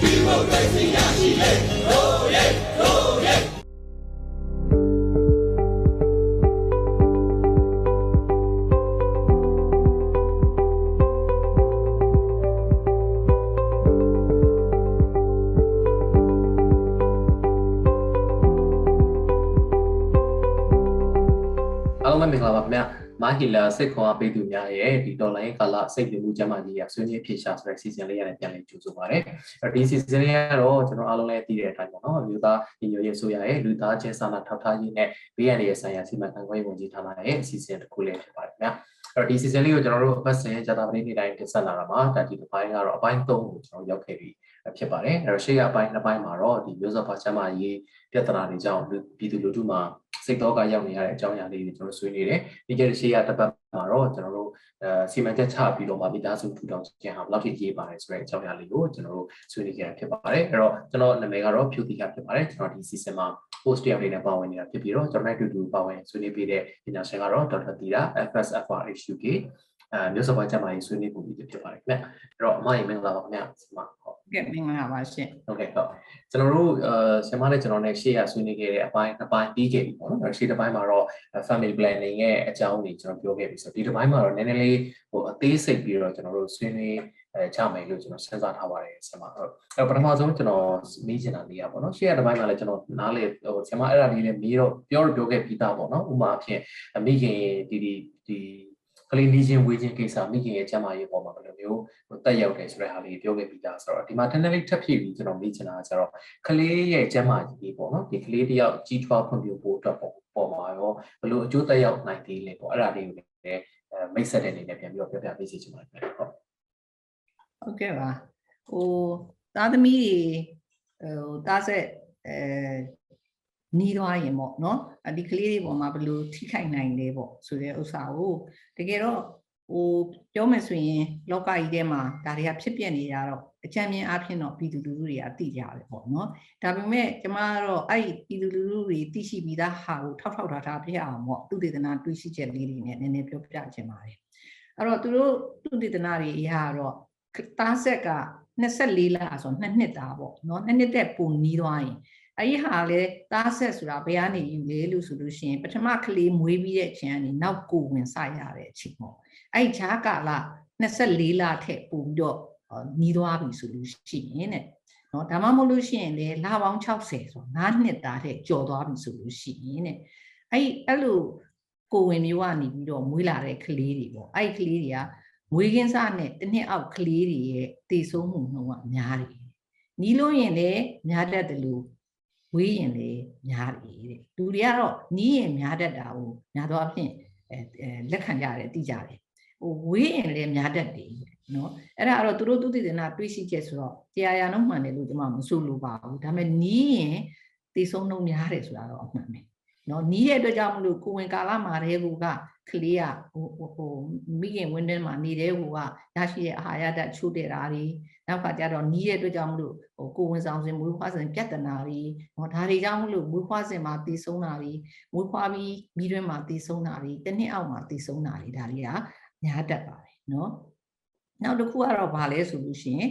ဒီမိုကရေစီရရှိလေတို့ရဲ့တို့ရဲ့အား ဟီလာစိတ်ခွန်အားပေးသူများရဲ့ဒီဒေါ်လာရဲ့ကာလစိတ်ပြမှုကျမ်းမာကြီးရဆွေးနွေးဖြေရှာဆိုတဲ့ season လေးရတယ်ပြန်လည်ကြိုဆိုပါရစေအဲ့ဒီ season လေးကတော့ကျွန်တော်အားလုံးလည်းသိတဲ့အတိုင်းပေါ့နော်လူသားညီညွတ်ရေးဆိုရရဲ့လူသားချင်းစာနာထောက်ထားရေးနဲ့ဘေးရန်ရဲ့ဆိုင်ရာစီမံခန့်ခွဲရေးဝန်ကြီးဌာနရဲ့ season တစ်ခုလေးဖြစ်ပါတယ်ခင်ဗျာအဲ့တော့ဒီ season လေးကိုကျွန်တော်တို့အပတ်စဉ်ဂျာတာပတိနေ့တိုင်းတင်ဆက်လာတာမှာဒါဒီတစ်ပိုင်းကတော့အပိုင်း3ကိုကျွန်တော်ရောက်ခဲ့ပြီ ဖြစ်ပါတယ်အဲ့တော့ရှေ့ကအပိုင်းနှစ်ပိုင်းမှာတော့ဒီမျိုးစောဘာချမ်းမာရေးပြဿနာတွေကြောင့်ပြည်သူလူထုမှာစိတ်တော့ကရောက်နေရတဲ့အကြောင်းအရာလေးတွေကျွန်တော်ဆွေးနွေးတယ်ဒီကြတဲ့ရှေ့ကတစ်ပတ်မှာတော့ကျွန်တော်တို့အဲစီမံချက်ချပြီးတော့ဗမိသားစုထူထောင်ခြင်းဟာဘယ်လောက်ထိရေးပါတယ်ဆိုတဲ့အကြောင်းအရာလေးကိုကျွန်တော်တို့ဆွေးနွေးကြရဖြစ်ပါတယ်အဲ့တော့ကျွန်တော်နာမည်ကတော့ဖြူတီကဖြစ်ပါတယ်ကျွန်တော်ဒီ season မှာ post တယောက်လေးနဲ့ပါဝင်နေတာဖြစ်ပြီးတော့ကျွန်တော်နဲ့အတူတူပါဝင်ဆွေးနွေးပေးတဲ့ပညာရှင်ကတော့ဒေါက်တာတီတာ FSFRHUK အဲမျိုးစောဘာချမ်းမာရေးဆွေးနွေးပုံကြီးဖြစ်ပါတယ်ခင်ဗျအဲ့တော့အမရေမင်္ဂလာပါခင်ဗျဆီမဟုတ်ကဲ့မင်္ဂလာပါရှင်ဟုတ်ကဲ့ဟုတ်ကျွန်တော်တို့အဲဆရာမနဲ့ကျွန်တော်နဲ့ရှေ့ရဆွေးနွေးခဲ့တဲ့အပိုင်းတစ်ပိုင်းပြီးခဲ့ပြီပေါ့နော်ရှေ့တစ်ပိုင်းမှာတော့ family planning ရဲ့အကြောင်းတွေကျွန်တော်ပြောခဲ့ပြီဆိုတော့ဒီတစ်ပိုင်းမှာတော့နည်းနည်းလေးဟိုအသေးစိတ်ပြီးတော့ကျွန်တော်တို့ဆွေးနွေးအဲချမယ်လို့ကျွန်တော်စဉ်းစားထားပါတယ်ဆရာမဟုတ်အဲပထမဆုံးကျွန်တော်မေးချင်တာလေးอ่ะပေါ့နော်ရှေ့ရတစ်ပိုင်းမှာလည်းကျွန်တော်နားလေဟိုဆရာမအဲ့ဒါလေးလည်းမေးတော့ပြောတော့ပြောခဲ့ပြီးသားပေါ့နော်ဥပမာအဖြစ်မိခင်ဒီဒီဒီ ကလေးနေချင်းဝေးချင်းကိစ္စမိခင်ရဲ့ကျန်းမာရေးပေါ်မှာဘယ်လိုမျိုးဟိုတက်ရောက်တယ်ဆိုတဲ့ဟာလေးပြောခဲ့ပြီးသားဆိုတော့ဒီမှာတန်းတန်းလေးထပ်ဖြည့်ပြီးကျွန်တော်မေးချင်တာကကျတော့ကလေးရဲ့ကျန်းမာရေးပေါ့နော်ဒီကလေးတယောက်ကြီးထွားဖွံ့ဖြိုးဖို့အတွက်ပေါ့ပေါ်မှာရောဘယ်လိုအကျိုးသက်ရောက်နိုင်သေးလဲပေါ့အဲ့ဒါလေးကိုလည်းအဲမိတ်ဆက်တဲ့အနေနဲ့ပြန်ပြီးတော့ပြောပြပေးစီချင်ပါတယ်ဟုတ်ဟုတ်ကဲ့ပါဟိုသားသမီးတွေဟိုသားဆက်အဲ နီးသွားရင်ပေါ့နော်အဒီကလေးတွေပေါ်မှာဘယ်လိုထိခိုက်နိုင်လဲပေါ့ဆိုတဲ့ဥစ္စာကိုတကယ်တော့ဟိုပြောမယ်ဆိုရင်လောကကြီးထဲမှာဒါတွေကဖြစ်ပျက်နေတာတော့အကြံဉာဏ်အဖြစ်တော့ပြည်သူလူထုတွေကသိကြတယ်ပေါ့နော်ဒါပေမဲ့ကျမကတော့အဲ့ဒီပြည်သူလူထုတွေသိရှိပြီးသားဟာကိုထောက်ထောက်ထားထားပြအောင်ပေါ့သူတေသနာတွေးရှိချက်လေးတွေနဲ့နည်းနည်းပြောပြချင်ပါတယ်အဲ့တော့သူတို့သူတေသနာတွေအရာတော့သားဆက်က24လဆို2နှစ်သားပေါ့နော်2နှစ်တက်ပုံနီးသွားရင် အဲ့ဒီဟာလေသားဆက်ဆိုတာဘယ်ကနေယူလဲလို့ဆိုလို့ရှိရင်ပထမကလေးမွေးပြီးတဲ့အချိန်ကနေနောက်ကိုဝင်စရတဲ့အချိန်ပေါ့အဲ့ဒီခြားကာလ24လထက်ပိုပြီးတော့နီးသွားပြီဆိုလို့ရှိရင်တဲ့နော်ဒါမှမဟုတ်လို့ရှိရင်လေလပေါင်း60ဆို9နှစ်သားထက်ကျော်သွားပြီဆိုလို့ရှိရင်တဲ့အဲ့အဲ့လိုကိုဝင်မျိုးကနေပြီးတော့မွေးလာတဲ့ကလေးတွေပေါ့အဲ့ဒီကလေးတွေကမွေးကင်းစနဲ့တစ်နှစ်အောက်ကလေးတွေရဲ့တည်ဆုံးမှုနှုန်းကများတယ်။နီးလို့ရင်လည်းများတတ်တယ်လို့ ဝေးရင်လည်းများတယ်တဲ့။လူတွေကတော့နီးရင်များတတ်တာကိုများသောအားဖြင့်အဲလက်ခံကြတယ်သိကြတယ်။ဟိုဝေးရင်လည်းများတတ်တယ်နော်။အဲ့ဒါကတော့သူတို့သူတည်တဲ့နာတွေးရှိချက်ဆိုတော့တရားရနှုံးမှန်တယ်လို့ကျွန်မမဆိုလိုပါဘူး။ဒါပေမဲ့နီးရင်တည်ဆုံးနှုန်းများတယ်ဆိုတာတော့အမှန်ပဲ။နော်နီးတဲ့အတွက်ကြောင့်မလို့ကိုဝင်ကာလမှာတည်းက ကလေးကဟိုဟိုမိခင်ဝင်းထဲမှာနေတဲ့ဟိုကရရှိတဲ့အာဟာရဓာတ်ချို့တဲ့တာတွေနောက်ကကြတော့နီးတဲ့အတွက်ကြောင့်မလို့ဟိုကိုဝင်ဆောင်စဉ်မွေးဖွားစဉ်ပြဿနာတွေဟောဒါတွေကြောင့်မလို့မွေးဖွားစဉ်မှာတည်ဆုံးတာတွေမွေးဖွားပြီးမိတွင်းမှာတည်ဆုံးတာတွေတစ်နှစ်အောက်မှာတည်ဆုံးတာတွေဒါတွေကများတတ်ပါတယ်နော်နောက်တစ်ခုကတော့ဗာလဲဆိုလို့ရှိရင်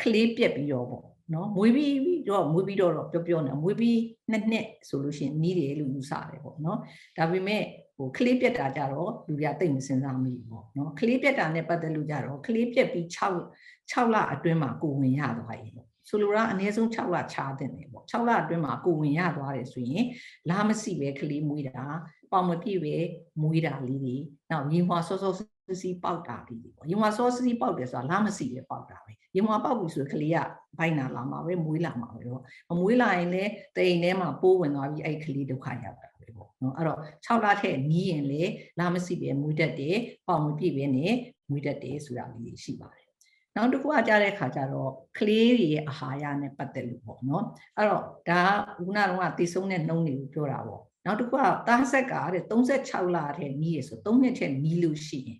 ကလေးပြက်ပြီးတော့ပေါ့နော်မွေးပြီးတော့မွေးပြီးတော့ပြောပြောနေမွေးပြီး နှစ်နှစ်ဆိုလို့ရှိရင်နီးတယ်လို့ယူဆတယ်ပေါ့နော်ဒါပေမဲ့ဟိုကလေးပြက်တာကြတော့လူတွေကတိတ်မစင်စားမိဘူးပေါ့နော်ကလေးပြက်တာနဲ့ပတ်သက်လို့ကြတော့ကလေးပြက်ပြီး6 6လအတွင်းမှာကိုဝင်ရသွားပြီပေါ့ဆိုလိုတာအနည်းဆုံး6လခြားတဲ့နေပေါ့6လအတွင်းမှာကိုဝင်ရသွားတယ်ဆိုရင်လာမရှိပဲကလေးမွေးတာပေါင်မပြည့်ပဲမွေးတာလေးတွေနောက်ရင်ဟွာစောစောစီးပေါက်တာလေးတွေပေါ့ရင်ဟွာစောစီးပေါက်တယ်ဆိုတာလာမရှိပဲပေါက်တာပဲ ရင်ဟွာပေါက်ပြီဆိုကလေးကဘိုက်နာလာမှာပဲမွေးလာမှာပဲပေါ့မမွေးလာရင်လည်းတိမ်ထဲမှာပိုးဝင်သွားပြီးအဲ့ကလေးဒုက္ခရောက်တာပဲပေါ့နော်အဲ့တော့6လထက်နီးရင်လေလာမရှိပဲမွေးတတ်တယ်ပေါင်မပြည့်ပဲနဲ့မွေးတတ်တယ်ဆိုတာလေးရှိပါတယ်နောက်တစ်ခုကကြားတဲ့ခါကျတော့ကလေးတွေရဲ့အာဟာရနဲ့ပတ်သက်လို့ပေါ့နော်အဲ့တော့ဒါကခုနကတော့တည်ဆုံးတဲ့နှုံးတွေကိုပြောတာပေါ့နောက်တစ်ခုကသားဆက်ကတဲ့36လထဲနီးရဆို3နှစ်ထဲနီးလို့ရှိရင်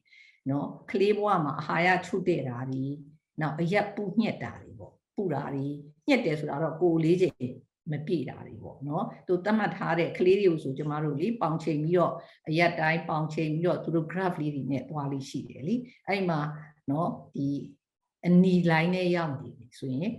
နော်ကလေးဘဝမှာအာဟာရထုတဲ့တာတွေ နောက်အရက်ပူညက်တာတွေပေါ့ပူတာတွေညက်တယ်ဆိုတာတော့ကိုလေးချိန်မပြည့်တာတွေပေါ့နော်သူသတ်မှတ်ထားတဲ့ကလေးတွေကိုဆိုကျမတို့လေပေါင်ချိန်ပြီးတော့အရက်တိုင်းပေါင်ချိန်ပြီးတော့သူတို့ graph လေးတွေနဲ့သွားလေးရှိတယ်လीအဲ့မှာနော်ဒီအနီလိုင်းနဲ့ရောက်နေပြီဆိုရင်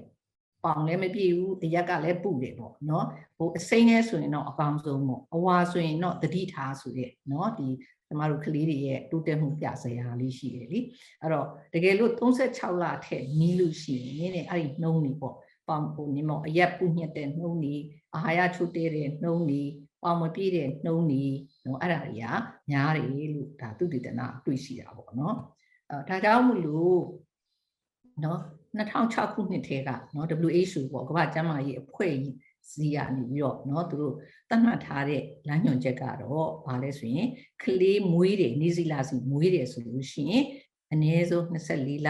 ပေါင်လည်းမပြည့်ဘူးအရက်ကလည်းပူတယ်ပေါ့နော်ဟိုအစိမ့်နဲ့ဆိုရင်တော့အကောင်းဆုံးပေါ့အဝါဆိုရင်တော့တတိထားဆိုတဲ့နော်ဒီ ကျမတို့ကလေးတွေရဲ့တိုးတက်မှုပြစရာလေးရှိတယ်လीအဲ့တော့တကယ်လို့36လထက်နီးလို့ရှိရင်နည်းနည်းအဲ့ဒီနှုံးနေပေါ့ပေါင်ဟိုနေမောအရက်ပူညက်တဲ့နှုံးနေအာဟာရချို့တဲ့တဲ့နှုံးနေပေါင်မပြည့်တဲ့နှုံးနေနော်အဲ့ဒါတွေကများတယ်လို့ဒါသူတည်တနာတွေ့ရှိတာပေါ့နော်အဲဒါကြောင့်မလို့နော်2006ခုနှစ်ထဲကနော် WHO ပေါ့ကမ္ဘာ့ကျန်းမာရေးအဖွဲ့ကြီး စီကနေပြီးတော့เนาะသူတို့သတ်မှတ်ထားတဲ့လမ်းညွှန်ချက်ကတော့ဘာလဲဆိုရင်ကလေးမွေးတယ်နေစီလာစီမွေးတယ်ဆိုလို့ရှိရင်အနည်းဆုံး24လ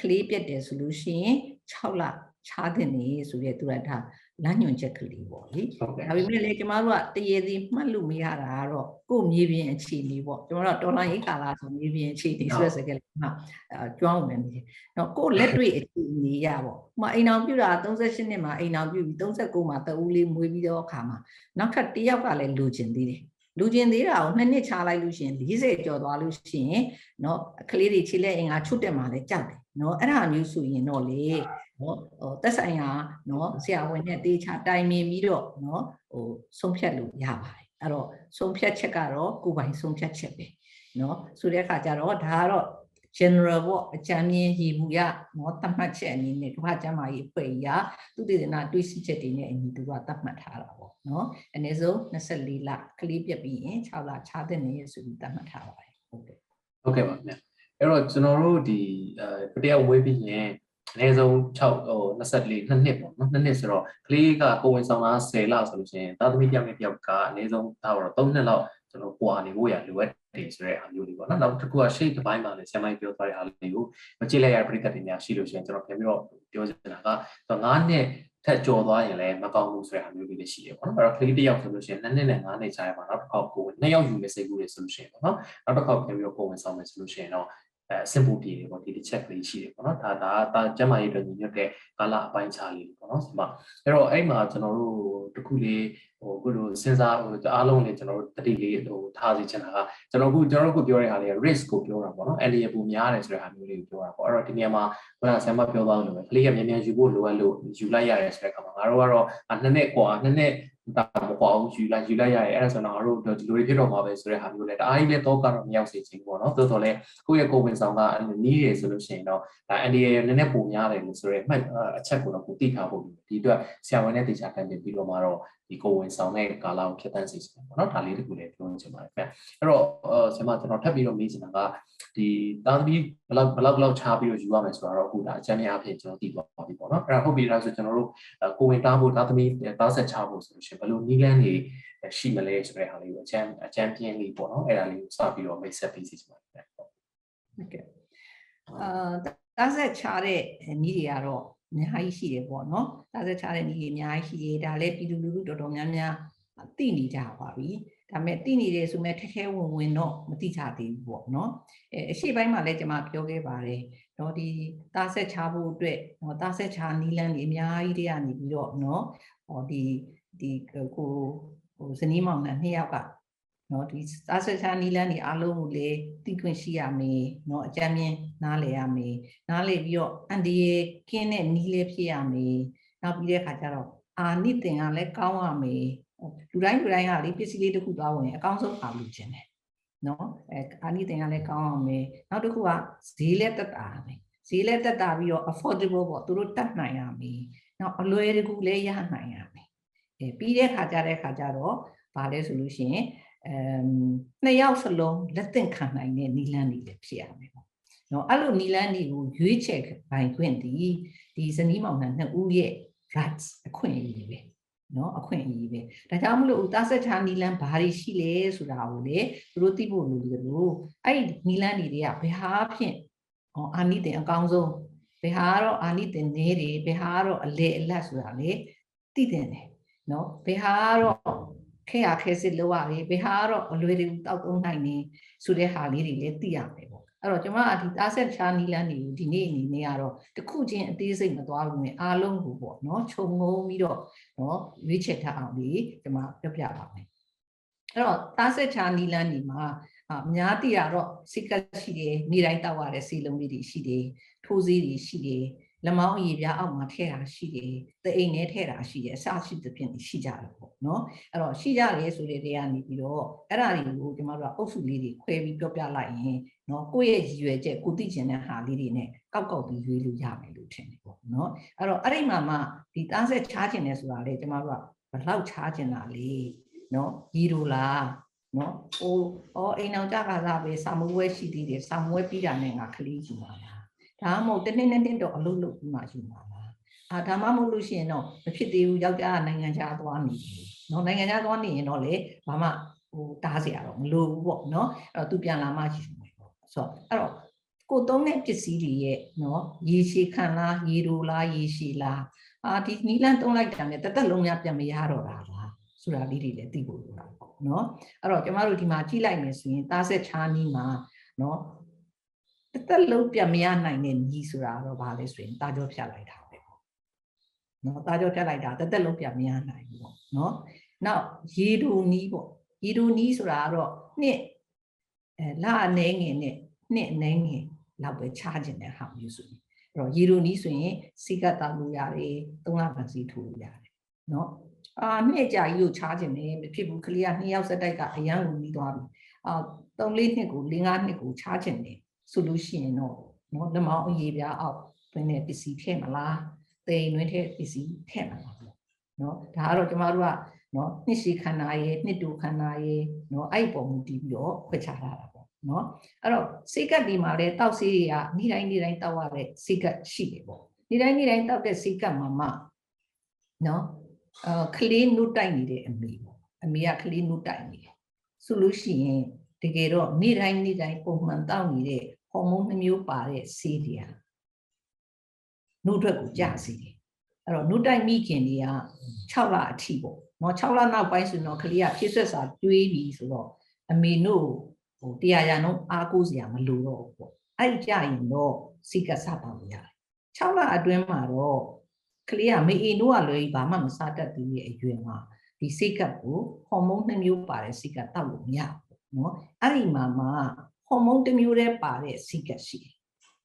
ကလေးပြတ်တယ်ဆိုလို့ရှိရင် 6လခြားတဲ့နေဆိုရဲသူကဒါလမ်းညွှန်ချက်ကလေးပေါ့လေဟုတ်ကဲ့ဒါပေမဲ့လေကျမတို့ကတရေစီမှတ်လို့မရတာကတော့ကို့မြေပြင်အခြေအနေပေါ့ကျမတို့ကဒေါ်လာရေးကာလာဆိုမြေပြင်အခြေအနေဆိုတဲ့စကားလေးမှာအဲကျွမ်းဝင်နေတယ်။နော်ကို့လက်တွေ့အခြေအနေရပေါ့။ဥပမာအိမ်အောင်ပြတာ38နှစ်မှာအိမ်အောင်ပြပြီး39မှာတအူးလေးမွေးပြီးတော့အခါမှာနောက်ထပ်တစ်ယောက်ကလည်းလူကျင်သေးတယ်။လူကျင်သေးတာကိုနှစ်နှစ်ချလိုက်လို့ရှိရင်40ကျော်သွားလို့ရှိရင်နော်ကလေးတွေခြေလက်အင်္ဂါချွတ်တက်မှလည်းကြောက်တယ်။ နော်အဲ့ဒါမျိုးဆိုရင်တော့လေနော်ဟိုတက်ဆိုင်ရာနော်ဆရာဝန်နဲ့တေချာတိုင်ပင်ပြီးတော့နော်ဟိုဆုံးဖြတ်လို့ရပါတယ်အဲ့တော့ဆုံးဖြတ်ချက်ကတော့ကိုယ်ပိုင်ဆုံးဖြတ်ချက်ပဲနော်ဆိုတဲ့အခါကျတော့ဒါကတော့ general ပေါ့အကြမ်းမြင်ရည်ဘူးရနော်သတ်မှတ်ချက်အနေနဲ့ကမ္ဘာ့ကျန်းမာရေးအဖွဲ့ကြီးကသူတည်တနာတွေးစီချက်တွေနဲ့အညီသူကသတ်မှတ်ထားတာပေါ့နော်အနည်းဆုံး24လကလေးပြက်ပြီးရင်6လခြားတဲ့နေရဆိုပြီးသတ်မှတ်ထားပါတယ်ဟုတ်ကဲ့ဟုတ်ကဲ့ပါခင်ဗျ အဲ့တော့ကျွန်တော်တို့ဒီအဲတယောက်ဝေးပြီးရင်အနည်းဆုံး6ဟို24နှစ်နှစ်ပေါ့နော်နှစ်နှစ်ဆိုတော့ကလေးကကိုယ်ဝင်ဆောင်တာ10လဆိုလို့ရှိရင်သာသမီတယောက်နဲ့တယောက်ကအနည်းဆုံးဒါတော့3နှစ်လောက်ကျွန်တော်ပွာနေဖို့ရလိုအပ်တယ်ဆိုတဲ့အားမျိုးလေးပေါ့နော်နောက်တစ်ခုက shape တစ်ပိုင်းမှာလည်းဆရာမကြီးပြောသွားတဲ့အားလေးကိုမကြည့်လိုက်ရတဲ့ပရိသတ်တွေများရှိလို့ရှိရင်ကျွန်တော်ပြန်ပြီးတော့ပြောချင်တာက9နှစ်ထက်ကျော်သွားရင်လည်းမကောင်းဘူးဆိုတဲ့အားမျိုးလေးတွေရှိတယ်ပေါ့နော်အဲ့တော့ကလေးတစ်ယောက်ဆိုလို့ရှိရင်2နှစ်နဲ့9နှစ်ကြာရမှာနောက်တစ်ခေါက်ကိုယ်နှစ်ယောက်ယူမယ်စိတ်ကူးတွေဆိုလို့ရှိရင်ပေါ့နော်နောက်တစ်ခေါက်ပြန်ပြီးတော့ကိုယ်ဝင်ဆောင်မယ်ဆိုလို့ရှိရင်တော့ အဲအဆင့်ပူတည်တယ်ပေါ့ဒီတစ်ချက်ကလေးရှိတယ်ပေါ့နော်ဒါဒါဒါကျမ်းမာရေးအတွက်ညီညွတ်တဲ့ကာလအပိုင်းခြားလေးပေါ့နော်ဒီမှာအဲ့တော့အဲ့မှာကျွန်တော်တို့တခုလေးဟိုခုလိုစဉ်းစားဟိုအားလုံးလေးကျွန်တော်တို့တတိလေးဟိုထားစီချင်တာကကျွန်တော်ခုကျွန်တော်တို့ခုပြောတဲ့ဟာလေး risk ကိုပြောတာပေါ့နော်အဲ့ဒီပူများတယ်ဆိုတဲ့ဟာမျိုးလေးကိုပြောတာပေါ့အဲ့တော့ဒီနေရာမှာခုနကဆမ်မပြောသွားလို့ပဲကလေးကမြန်မြန်ယူဖို့လိုအပ်လို့ယူလိုက်ရတယ်ဆိုတဲ့အခါမှာငါတို့ကတော့နှစ်နှစ်กว่าနှစ်နှစ် ဒါမကွာဘူးယူလိုက်ယူလိုက်ရတယ်အဲ့ဒါဆိုတော့ငါတို့ဒီလိုတွေဖြစ်တော့မှာပဲဆိုတဲ့ဟာမျိုးလဲတအားကြီးလဲတော့ကတော့မရောက်စေချင်ဘူးပေါ့နော်သို့တော်လဲကိုယ့်ရဲ့ကိုယ်ဝင်ဆောင်ကနီးတယ်ဆိုလို့ရှိရင်တော့ဒါအန်ဒီရဲ့နည်းနည်းပုံများတယ်လို့ဆိုရဲမှတ်အချက်ကိုတော့ကိုသိထားဖို့ဒီအတွက်ဆရာဝန်နဲ့တေချာတန်ပြင်ပြီးတော့မှတော့ဒီကိုယ်ဝင်ဆောင်တဲ့ကာလကိုဖြတ်တန်းစေချင်တယ်ပေါ့နော်ဒါလေးတခုလည်းပြောချင်ပါတယ်ခင်ဗျအဲ့တော့ဆရာမကျွန်တော်ထပ်ပြီးတော့မေးချင်တာကဒီတာသမီဘလောက်ဘလောက်ဘလောက်ချားပြီးတော့ယူရမယ်ဆိုတော့အခုဒါအချမ်းများအဖြစ်ကျွန်တော်သိသွားပြီပေါ့နော်အဲ့ဒါဟုတ်ပြီလားဆိုကျွန်တော်တို့ကိုဝင်တားဖို့တာသမီတားဆက်ချဖို့ဆိုလို့ရှိရင်ဘယ်လိုနည်းလမ်းတွေရှိမလဲဆိုတဲ့ဟာလေးကိုအချမ်းအချမ်းပြင်းလေးပေါ့နော်အဲ့ဒါလေးကိုစပြီးတော့မိတ်ဆက်ပေးစီချင်ပါတယ်ဟုတ်ကဲ့အာတားဆက်ချတဲ့နီးတွေကတော့ အများကြီးရှိတယ်ပေါ့နော်တားဆက်ချတဲ့နီးတွေအများကြီးရှိတယ်ဒါလည်းပြည်သူလူထုတော်တော်များများသိနေကြပါပြီဒါပေမဲ့သိနေတယ်ဆိုမဲ့ထက်ခဲဝင်ဝင်တော့မသိကြသေးဘူးပေါ့နော်အဲအရှိပိုင်းမှာလည်းကျွန်မပြောခဲ့ပါတယ်တော့ဒီတားဆက်ချဖို့အတွက်ဟောတားဆက်ချနီးလန်းတွေအများကြီးတွေကနေပြီးတော့နော်ဟောဒီဒီကိုဟိုဇနီးမောင်နှံနှစ်ယောက်က နော်ဒီသာဆက်ချာနီလန်းဒီအားလုံးကိုလေသိခွင့်ရှိရမယ်နော်အကြမ်းမြင်နားလည်ရမယ်နားလည်ပြီးတော့အန်ဒီရဲ့ကင်းတဲ့နီးလေးဖြစ်ရမယ်နောက်ပြီးတဲ့ခါကျတော့အာနိသင်ကလည်းကောင်းရမယ်လူတိုင်းလူတိုင်းကလေပစ္စည်းလေးတစ်ခုသွားဝင်အကောင်းဆုံးပါလို့ခြင်းတယ်နော်အဲအာနိသင်ကလည်းကောင်းရမယ်နောက်တစ်ခုကဈေးလည်းတက်တာရမယ်ဈေးလည်းတက်တာပြီးတော့ affordable ပေါ့သူတို့တတ်နိုင်ရမယ်နောက်အလွယ်တကူလည်းရနိုင်ရမယ်အဲပြီးတဲ့ခါကျတဲ့ခါကျတော့ဗာလဲဆိုလို့ရှိရင် အမ်နှစ်ယောက်စလုံးလက်သင့်ခံနိုင်တဲ့နီလန်းတွေလည်းဖြစ်ရမယ်ပေါ့နော်အဲ့လိုနီလန်းတွေကိုရွေးချယ်ပိုင်ခွင့်ဒီဒီဇနီးမောင်နှံနှစ်ဦးရဲ့ rights အခွင့်အရေးပဲနော်အခွင့်အရေးပဲဒါကြောင့်မလို့ဥသားဆက်ချာနီလန်းဘာတွေရှိလဲဆိုတာကိုလေသူတို့သိဖို့လိုတယ်လို့အဲ့ဒီနီလန်းတွေကဘယ်ဟာဖြင့်ဟောအာနိတင်အကောင်းဆုံးဘယ်ဟာကတော့အာနိတင်နေတယ်ဘယ်ဟာကတော့အလေအလတ်ဆိုတာလေသိတယ်နော်ဘယ်ဟာကတော့ ခဲရခဲစစ်လောက်ရတယ်ဘယ်ဟာကတော့အလွယ်တကူတောက်သုံးနိုင်နေဆိုတဲ့ဟာလေးတွေလည်းသိရမယ်ပေါ့အဲ့တော့ကျွန်မအဒီသားဆက်ချာနီလန်းတွေကိုဒီနေ့အနေနဲ့ကတော့တခုချင်းအသေးစိတ်မသွားဘူးနဲ့အားလုံးကိုပေါ့နော်ခြုံငုံပြီးတော့နော်ရွေးချယ်ထားအောင်ဒီကျွန်မပြပြပါမယ်အဲ့တော့သားဆက်ချာနီလန်းဒီမှာအများတိရတော့စိတ်ကရှိတယ်နေတိုင်းတောက်ရတဲ့စီလုံးလေးတွေရှိတယ်ထိုးစည်းတွေရှိတယ် လက်မောင်းအရေပြားအောက်မှာထည့်တာရှိတယ်တအိမ်နဲ့ထည့်တာရှိတယ်အစရှိသဖြင့်ရှိကြတယ်ပေါ့နော်အဲ့တော့ရှိကြတယ်ဆိုတဲ့တရားနေပြီးတော့အဲ့ဒါတွေကိုကျမတို့ကအုပ်စုလေးတွေခွဲပြီးပြောပြလိုက်ရင်နော်ကိုယ့်ရဲ့ရည်ရွယ်ချက်ကိုသိကျင်တဲ့ဟာလေးတွေနဲ့ကောက်ကောက်ပြီးရွေးလို့ရမယ်လို့ထင်တယ်ပေါ့နော်အဲ့တော့အဲ့ဒီမှာမှဒီသားဆက်ချားကျင်တယ်ဆိုတာလေကျမတို့ကဘယ်လောက်ချားကျင်တာလဲနော်ရီဒိုလားနော်ဟိုဩအိမ်အောင်ကြကားစားပဲစာမွေးရှိသေးတယ်စာမွေးပြီးတာနဲ့ငါကလေးယူပါလား ဒါမှမဟုတ်တစ်နှစ်နှစ်နှစ်တော့အလုပ်လုပ်ပြီးမှယူမှာလားအာဒါမှမဟုတ်လို့ရှိရင်တော့မဖြစ်သေးဘူးယောက်ျားကနိုင်ငံခြားသွားနေတယ်နော်နိုင်ငံခြားသွားနေရင်တော့လေဘာမှဟိုတားเสียရတော့မလိုဘူးပေါ့နော်အဲ့တော့သူပြန်လာမှယူမယ်ပေါ့ဆိုတော့အဲ့တော့ကိုသုံးတဲ့ပစ္စည်းတွေရဲ့နော်ရေရှည်ခံလားရေရိုလားရေရှည်လားအာဒီနီလန်သုံးလိုက်တာနဲ့တသက်လုံးများပြန်မရတော့တာလားဆိုတာလေးတွေလည်းသိဖို့လိုတာပေါ့နော်အဲ့တော့ကျမတို့ဒီမှာကြည့်လိုက်မယ်ဆိုရင်တားဆက်ချားနီးမှာနော် တစ်သက်လုံးပြတ်မရနိုင်တဲ့ညီဆိုတာတော့ဘာလဲဆိုရင်တာကြောဖြတ်လိုက်တာပဲပေါ့နော်တာကြောဖြတ်လိုက်တာတစ်သက်လုံးပြတ်မရနိုင်ဘူးပေါ့နော်နောက်ရေဒူနီးပေါ့ရေဒူနီးဆိုတာကတော့နှစ်အဲလအနေငယ်နဲ့နှစ်အနေငယ်လောက်ပဲချားကျင်တဲ့ဟာမျိုးဆိုရင်အဲ့တော့ရေဒူနီးဆိုရင်စိကတ်တောက်လို့ရတယ်သုံးလပန်စီထိုးလို့ရတယ်နော်အာနှစ်ကြာကြီးကိုချားကျင်တယ်မဖြစ်ဘူးကလေးကနှစ်ယောက်စက်တိုက်ကအရန်ကိုနီးသွားပြီအာ၃လေးနှစ်ကို၄၅နှစ်ကိုချားကျင်တယ် ဆိုလို့ရှိရင်တော့နော်လက်မောင်းအရေးပြားအောက်တွင်းတဲ့ပစ္စည်းထည့်မလားတိမ်တွင်းတဲ့ပစ္စည်းထည့်မလားပေါ့နော်ဒါကတော့ကျမတို့ကနော်နှစ်ရှိခန္ဓာရဲ့နှစ်တူခန္ဓာရဲ့နော်အဲ့ဒီပုံမူတည်ပြီးတော့ခွဲခြားထားတာပေါ့နော်အဲ့တော့စိတ်ကပ်ဒီမှာလဲတောက်ဆေးတွေကနေ့တိုင်းနေ့တိုင်းတောက်ရတဲ့စိတ်ကပ်ရှိတယ်ပေါ့နေ့တိုင်းနေ့တိုင်းတောက်တဲ့စိတ်ကပ်မှာမှနော်အာကလေးနုတိုက်နေတဲ့အမေပေါ့အမေကကလေးနုတိုက်နေတယ်ဆိုလို့ရှိရင်တကယ်တော့နေ့တိုင်းနေ့တိုင်းပုံမှန်တောက်နေတဲ့ ဟော်မုန်းနှမျိုးပါတဲ့ဆေးတွေဟာနှုတ်ထွက်ကိုကြစေတယ်အဲ့တော့နှုတ်တိုက်မိခင်တွေက6လအထိပေါ့နော်6လနောက်ပိုင်းဆိုတော့ကလေးကဖြစ်ဆက်စာတွေးပြီးဆိုတော့အမေတို့ဟိုတရားရနှုန်းအားကိုးစရာမလိုတော့ဘူးပေါ့အဲ့ဒီကြရင်တော့စိတ်ကစပါလို့ရတယ်6လအတွင်းမှာတော့ကလေးကမေအိတို့ကလွယ်ဘာမှမစားတတ်သေးတဲ့အရွယ်မှာဒီစိတ်ကပ်ကိုဟော်မုန်းနှမျိုးပါတဲ့စိတ်ကပ်တောက်လို့မရဘူးနော်အဲ့ဒီမှာမှ ဟော်မုန်းတစ်မျိုးတည်းပါတဲ့စိတ်ကပ်ရှိတယ်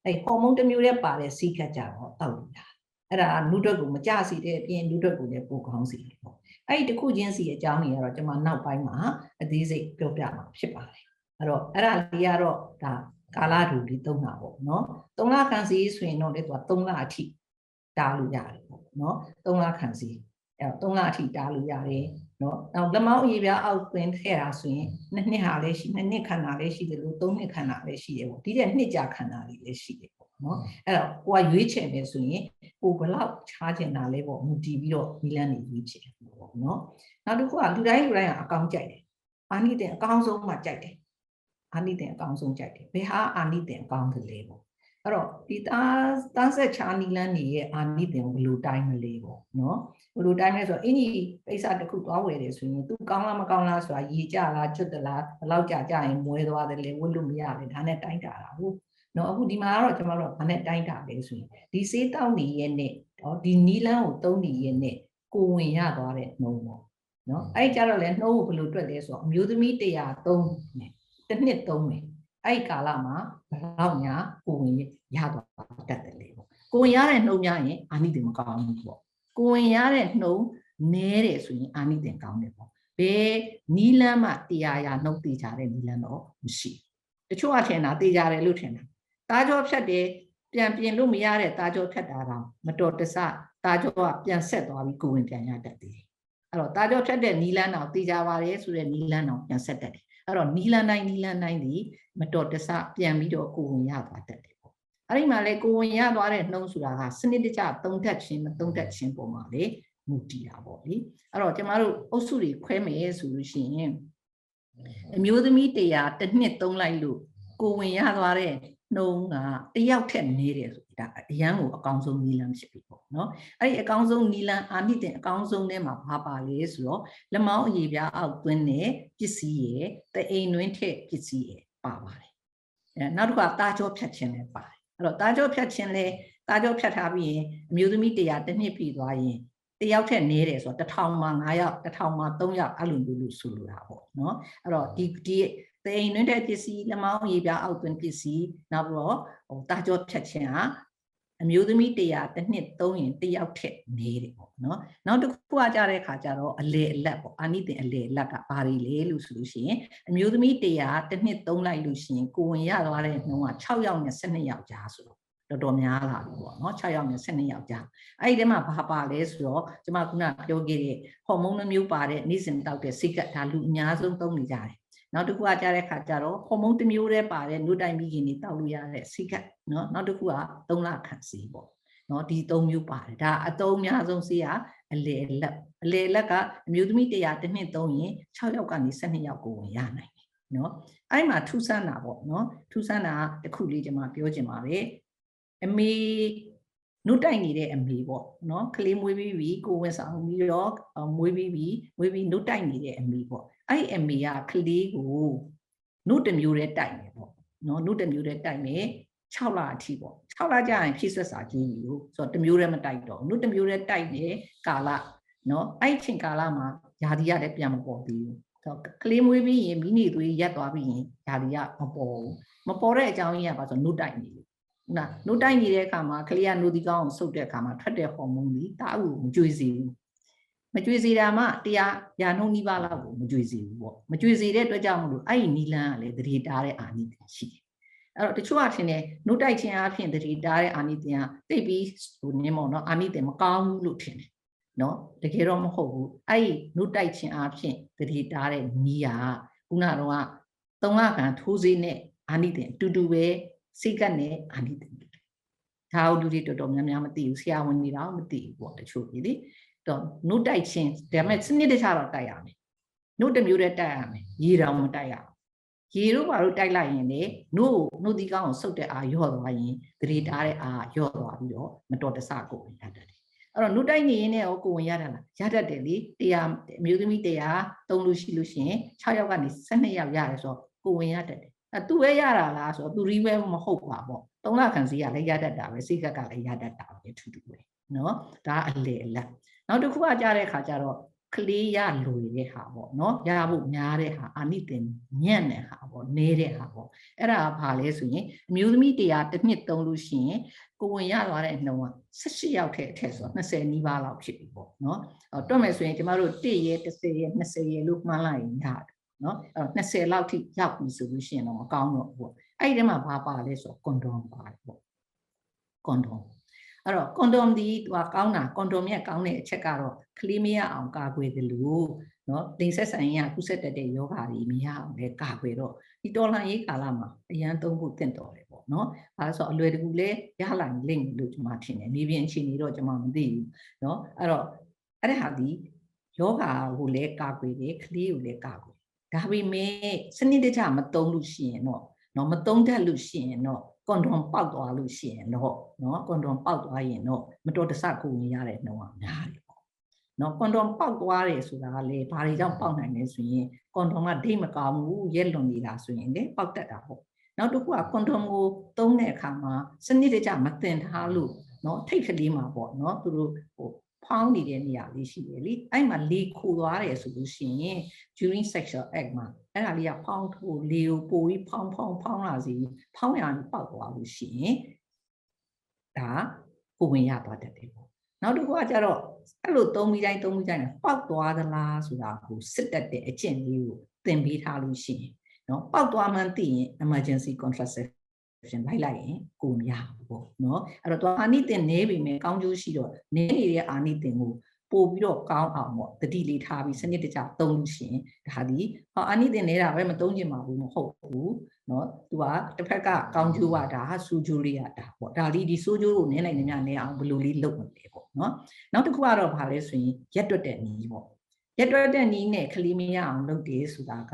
အဲ့ဟော်မုန်းတစ်မျိုးတည်းပါတဲ့စိတ်ကပ်ကြတော့တောက်လို့ရတယ်အဲ့ဒါနုဒွက်ကိုမကြစီတဲ့အပြင်နုဒွက်ကိုလည်းပိုကောင်းစီတယ်ပေါ့အဲ့ဒီတစ်ခုချင်းစီအကြောင်းတွေကတော့ကျွန်မနောက်ပိုင်းမှာအသေးစိတ်ပြောပြမှာဖြစ်ပါတယ်အဲ့တော့အဲ့ဒါလေးကတော့ဒါကာလတူလေးသုံးတာပေါ့နော်သုံးလခန့်စီဆိုရင်တော့လေသူက3လအထိတားလို့ရတယ်ပေါ့နော်3လခန့်စီအဲ့တော့3လအထိတားလို့ရတယ် နော်နောက်လက်မောင်းအရေးပြအောက်သွင်းထည့်တာဆိုရင်နှစ်နှစ်ဟာလည်းရှိနှစ်နှစ်ခန္ဓာလည်းရှိတယ်လို့သုံးနှစ်ခန္ဓာလည်းရှိတယ်ပေါ့ဒီတဲ့နှစ်ကြာခန္ဓာတွေလည်းရှိတယ်ပေါ့နော်အဲ့တော့ကိုကရွေးချယ်မယ်ဆိုရင်ကိုဘလောက်ချားကျင်တာလဲပေါ့မူတည်ပြီးတော့မိလန်းနေရွေးချယ်ပေါ့နော်နောက်တစ်ခုကလူတိုင်းလူတိုင်းကအကောင်းကြိုက်တယ်အာနိတဲ့အကောင်းဆုံးမှကြိုက်တယ်အာနိတဲ့အကောင်းဆုံးကြိုက်တယ်ဘယ်ဟာအာနိတဲ့အကောင်းသလဲပေါ့ အဲ့တော့ဒီသားသားဆက်ချာနီလန်းနေရဲ့အာနိတဲ့ဘယ်လိုတိုင်းမလဲပေါ့နော်ဘယ်လိုတိုင်းလဲဆိုတော့အင်းကြီးပိဿတစ်ခုသွားဝယ်တယ်ဆိုရင် तू ကောင်းလားမကောင်းလားဆိုတာရေကြလားကျွတ်သလားဘယ်လောက်ကြာကြာရင်မွဲသွားတယ်လေဝတ်လို့မရဘူးဒါနဲ့တိုင်းတာတာဟုတ်နော်အခုဒီမှာကတော့ကျွန်တော်တို့ကဘာနဲ့တိုင်းတာလဲဆိုရင်ဒီစေးတောက်နေရဲ့နဲ့နော်ဒီနီလန်းကိုသုံးနေရဲ့နဲ့ကိုဝင်ရသွားတဲ့နှုံးပေါ့နော်အဲ့ကြတော့လေနှုံးကိုဘယ်လိုတွက်လဲဆိုတော့အမျိုးသမီး103နဲ့တစ်နှစ်သုံးမယ် အဲ့ဒီကာလမှာဘယ်လောက်ညာကိုဝင်ရသွားတတ်တယ်လေပေါ့ကိုဝင်ရတဲ့နှုံးများရင်အာနိတိမကောင်းဘူးပေါ့ကိုဝင်ရတဲ့နှုံးနဲတယ်ဆိုရင်အာနိသင်ကောင်းတယ်ပေါ့ဘယ်နီလန်းမှတရားရာနှုတ်တေချာတဲ့နီလန်းတော့မရှိတချို့ကထင်တာတေချာတယ်လို့ထင်တာတားကြောဖြတ်တယ်ပြန်ပြင်လို့မရတဲ့တားကြောဖြတ်တာတော့မတော်တဆတားကြောကပြန်ဆက်သွားပြီးကိုဝင်ပြန်ရတတ်တယ်အဲ့တော့တားကြောဖြတ်တဲ့နီလန်းတော့တေချာပါတယ်ဆိုတဲ့နီလန်းတော့ပြန်ဆက်တတ်တယ် အဲ့တော့နီလန်းတိုင်းနီလန်းတိုင်းဒီမတော်တဆပြန်ပြီးတော့ကိုဝင်ရသွားတတ်တယ်ပေါ့အဲ့ဒီမှာလေကိုဝင်ရသွားတဲ့နှုံးဆိုတာကစနစ်တကျသုံးထက်ခြင်းမသုံးထက်ခြင်းပုံမှာလေမူတည်တာပေါ့လေအဲ့တော့ကျမတို့အုပ်စုတွေခွဲမယ်ဆိုလို့ရှိရင်အမျိုးသမီးတရားတစ်နှစ်သုံးလိုက်လို့ ကိုဝင်ရသွားတဲ့နှုံးကတယောက်ထက်နေတယ်ဆိုတာအရန်ကိုအကောင်းဆုံးနီလန်းဖြစ်ပြီပေါ့နော်အဲ့ဒီအကောင်းဆုံးနီလန်းအာနိတဲ့အကောင်းဆုံးထဲမှာဘာပါလဲဆိုတော့လက်မောင်းအရေပြားအောက်သွင်းတဲ့ပစ္စည်းရဲ့တအိမ်တွင်းထက်ပစ္စည်းရဲ့ပါပါတယ်အဲနောက်တစ်ခါတာကြောဖြတ်ခြင်းလည်းပါတယ်အဲ့တော့တာကြောဖြတ်ခြင်းလည်းတာကြောဖြတ်ထားပြီးရင်အမျိုးသမီးတရားတစ်နှစ်ပြည်သွားရင်တယောက်ထက်နေတယ်ဆိုတော့တစ်ထောင်မှာ9ယောက်တစ်ထောင်မှာ3ယောက်အဲ့လိုမျိုးလို့ဆိုလိုတာပေါ့နော်အဲ့တော့ဒီဒီ တိမ်နှင်းတဲ့ပစ္စည်းလက်မောင်းရေပြားအောက်သွင်းပစ္စည်းနောက်ပြီးတော့ဟိုတာကြောဖြတ်ခြင်းဟာအမျိုးသမီး100တစ်နှစ်သုံးရင်တစ်ယောက်ထက်နေတယ်ပေါ့နော်နောက်တစ်ခုကကြတဲ့ခါကျတော့အလေအလတ်ပေါ့အာနိသင်အလေအလတ်ကဘာတွေလဲလို့ဆိုလို့ရှိရင်အမျိုးသမီး100တစ်နှစ်သုံးလိုက်လို့ရှိရင်ကိုဝင်ရသွားတဲ့နှုန်းက6ယောက်နဲ့12ယောက်ကြားဆိုတော့တော်တော်များလာပြီပေါ့နော်6ယောက်နဲ့12ယောက်ကြားအဲ့ဒီထဲမှာဘာပါလဲဆိုတော့ကျွန်မခုနပြောခဲ့တဲ့ဟော်မုန်းနှမျိုးပါတဲ့နေ့စဉ်တောက်တဲ့စိတ်ကဒါလူအများဆုံးသုံးနေကြတယ် နောက်တစ်ခုကကြားတဲ့ခါကျတော့ဟော်မုန်းတစ်မျိုးတည်းပါတဲ့နို့တိုင်မိခင်တွေတောက်လို့ရတဲ့စိကတ်နော်နောက်တစ်ခုက3လခန့်စီပေါ့နော်ဒီ3မျိုးပါတယ်ဒါအတုံးအများဆုံးစီကအလေလက်အလေလက်ကအမျိုးသမီးတရားတစ်နှစ်သုံးရင်6ယောက်ကနေ12ယောက်ကိုဝင်ရနိုင်တယ်နော်အဲ့မှာထူးဆန်းတာပေါ့နော်ထူးဆန်းတာတစ်ခုလေးကျွန်မပြောချင်ပါပဲအမေနှုတ်တိုက်နေတဲ့အမေပေါ့နော်ကလေးမွေးပြီးပြီကိုဝင်ဆောင်ပြီးတော့မွေးပြီးပြီမွေးပြီးနှုတ်တိုက်နေတဲ့အမေပေါ့ အဲ့အမေကကလေးကိုနုတစ်မျိုးတည်းတိုက်နေပေါ့နော်နုတစ်မျိုးတည်းတိုက်မယ်6လအထိပေါ့6လကြာရင်ဖြည့်ဆွက်စာကြီးပြီလို့ဆိုတော့တစ်မျိုးတည်းမတိုက်တော့နုတစ်မျိုးတည်းတိုက်နေကာလနော်အဲ့ချိန်ကာလမှာຢာဒီရလည်းပြန်မပေါ်သေးဘူးဆိုတော့ကလေးမွေးပြီးရင်မိနေသွေးရက်သွားပြီးရင်ຢာဒီရမပေါ်ဘူးမပေါ်တဲ့အကြောင်းရင်းကဘာဆိုနုတိုက်နေလို့နာနုတိုက်နေတဲ့အခါမှာကလေးကနုဒီကောင်းကိုစုပ်တဲ့အခါမှာထွက်တဲ့ဟော်မုန်းကြီးတာအုပ်ကိုမကြွေစေဘူး မကြွေစေတာမှတရားရာနှုံးနီးပါးလောက်ကိုမကြွေစေဘူးပေါ့မကြွေစေတဲ့အတွက်ကြောင့်မလို့အဲ့ဒီနီလန်းကလည်းတရေတားတဲ့အာနိသင်ရှိတယ်အဲ့တော့တချို့ကထင်တယ်နှုတ်တိုက်ခြင်းအပြင်တရေတားတဲ့အာနိသင်ကတိတ်ပြီးဟိုနင်းမော်နော်အာနိသင်မကောင်းဘူးလို့ထင်တယ်နော်တကယ်တော့မဟုတ်ဘူးအဲ့ဒီနှုတ်တိုက်ခြင်းအပြင်တရေတားတဲ့နီးကခုနကတော့သုံးလခံထိုးစေးနဲ့အာနိသင်အတူတူပဲစိတ်ကနဲ့အာနိသင်ဒါဟုတ်လူတွေတော်တော်များများမသိဘူးဆရာဝန်တွေတော့မသိဘူးပေါ့တချို့ကြီးလေ တော့နှုတ်တိုက်ခြင်းဒါပေမဲ့စနစ်တခြားတော့တိုက်ရမယ်နှုတ်တစ်မျိုးတည်းတိုက်ရမယ်ရေတောင်မတိုက်ရဘူးရေတို့ဘာလို့တိုက်လိုက်ရင်လေနှုတ်နှုတ်ဒီကောင်းကိုစုပ်တဲ့အာရော့သွားရင်ဂရေတားတဲ့အာရော့သွားပြီးတော့မတော်တဆကိုဝင်ရတတ်တယ်အဲ့တော့နှုတ်တိုက်နေရင်လည်းကိုဝင်ရတာလားရတတ်တယ်လေတရားအမျိုးသမီးတရားသုံးလို့ရှိလို့ရှိရင်6ယောက်ကနေ12ယောက်ရတယ်ဆိုတော့ကိုဝင်ရတတ်တယ်အဲသူပဲရတာလားဆိုတော့သူရီးပဲမဟုတ်ပါပေါ့သုံးလခန့်စီကလည်းရတတ်တာပဲစိတ်ကကလည်းရတတ်တာပဲထူးထူးပဲနော်ဒါအလေအလတ် နောက်တစ်ခုကကြားတဲ့ခါကျတော့ကလေးရလွေတဲ့ဟာပေါ့နော်ရဖို့များတဲ့ဟာအာနိသင်ညံ့တဲ့ဟာပေါ့နေတဲ့ဟာပေါ့အဲ့ဒါကဘာလဲဆိုရင်အမျိုးသမီးတရားတစ်နှစ်သုံးလို့ရှိရင်ကိုဝင်ရသွားတဲ့နှုံက18ရောက်တဲ့အထက်ဆို20နီးပါးလောက်ဖြစ်ပြီပေါ့နော်တွက်မယ်ဆိုရင်ကျမတို့1ရဲ10ရဲ20ရဲလို့မှန်းလိုက်ရင်ရတယ်နော်အဲ့တော့20လောက်ထိရောက်ပြီဆိုလို့ရှိရင်တော့မကောင်းတော့ဘူးပေါ့အဲ့ဒီထဲမှာဘာပါလဲဆိုတော့ကွန်ဒုံပါတယ်ပေါ့ကွန်ဒုံ အဲ့တော့ကွန်ဒုံဒီသူကကောင်းတာကွန်ဒုံရဲ့ကောင်းတဲ့အချက်ကတော့ကလေးမရအောင်ကာကွယ်တယ်လို့နော်လိင်ဆက်ဆံရေးကကုဆက်တတ်တဲ့ယောဂါတွေမရအောင်လည်းကာကွယ်တော့ဒီတော်လှန်ရေးကာလမှာအရန်သုံးဖို့တင့်တော်တယ်ပေါ့နော်အဲဒါဆိုအလွယ်တကူလဲရလာလိမ့်မယ်လို့ကျွန်မထင်တယ်မြေပြင်အခြေအနေတော့ကျွန်မမသိဘူးနော်အဲ့တော့အဲ့ဒါဟာဒီယောဂါကိုလည်းကာကွယ်တယ်ကလေးကိုလည်းကာကွယ်ဒါပေမဲ့စနစ်တကျမသုံးလို့ရှိရင်တော့နော်မသုံးတတ်လို့ရှိရင်တော့ ကွန်ဒွန်ပေါက်သွားလို့ရှိရင်တော့နော်ကွန်ဒွန်ပေါက်သွားရင်တော့မတော်တဆကိုဝင်ရတဲ့နှုံးကများတယ်ပေါ့နော်ကွန်ဒွန်ပေါက်သွားတယ်ဆိုတာကလေဘာတွေကြောင့်ပေါက်နိုင်လဲဆိုရင်ကွန်ဒွန်ကဒိတ်မကောင်းဘူးရက်လွန်နေတာဆိုရင်လေပေါက်တတ်တာပေါ့နောက်တစ်ခုကကွန်ဒွန်ကိုသုံးတဲ့အခါမှာစနစ်တကျမတင်ထားလို့နော်ထိတ်ကလေးမှာပေါ့နော်သူတို့ဟို ဖောင်းနေတဲ့နေရာလေးရှိတယ်လေအဲ့မှာလေခိုသွားတယ်ဆိုလို့ရှိရင် during sexual act မှာအဲ့ဒါလေးကဖောင်းထိုးလေကိုပိုပြီးဖောင်းဖောင်းဖောင်းလာစီဖောင်းရပြီးပေါက်သွားလို့ရှိရင်ဒါကိုဝင်ရသွားတတ်တယ်ပေါ့နောက်တစ်ခုကကျတော့အဲ့လိုသုံးပြီးတိုင်းသုံးပြီးတိုင်းပေါက်သွားသလားဆိုတာကိုစစ်တက်တဲ့အကျင့်လေးကိုသင်ပေးထားလို့ရှိရင်နော်ပေါက်သွားမှန်းသိရင် emergency contraception လိုက်လိုက်ရင်ကိုမရဘူးပေါ့နော်အဲ့တော့အာနိသင်နေပြီမယ်ကောင်းကျိုးရှိတော့နေနေတဲ့အာနိသင်ကိုပို့ပြီးတော့ကောင်းအောင်ပေါ့တတိလေးထားပြီးစနစ်တကျသုံးလို့ရှိရင်ဒါဒီဟောအာနိသင်နေတာပဲမသုံးချင်ပါဘူးမဟုတ်ဘူးเนาะသူကတစ်ဖက်ကကောင်းကျိုးကဒါဟာစူးကျိုးလေးရတာပေါ့ဒါလေးဒီစူးကျိုးကိုနင်းနိုင်နေများနေအောင်ဘယ်လိုလေးလုပ်မလဲပေါ့เนาะနောက်တစ်ခုကတော့ဗာလဲဆိုရင်ရက်တွက်တဲ့နီးပေါ့ရက်တွက်တဲ့နီးနဲ့ကလေးမရအောင်လုပ်တယ်ဆိုတာက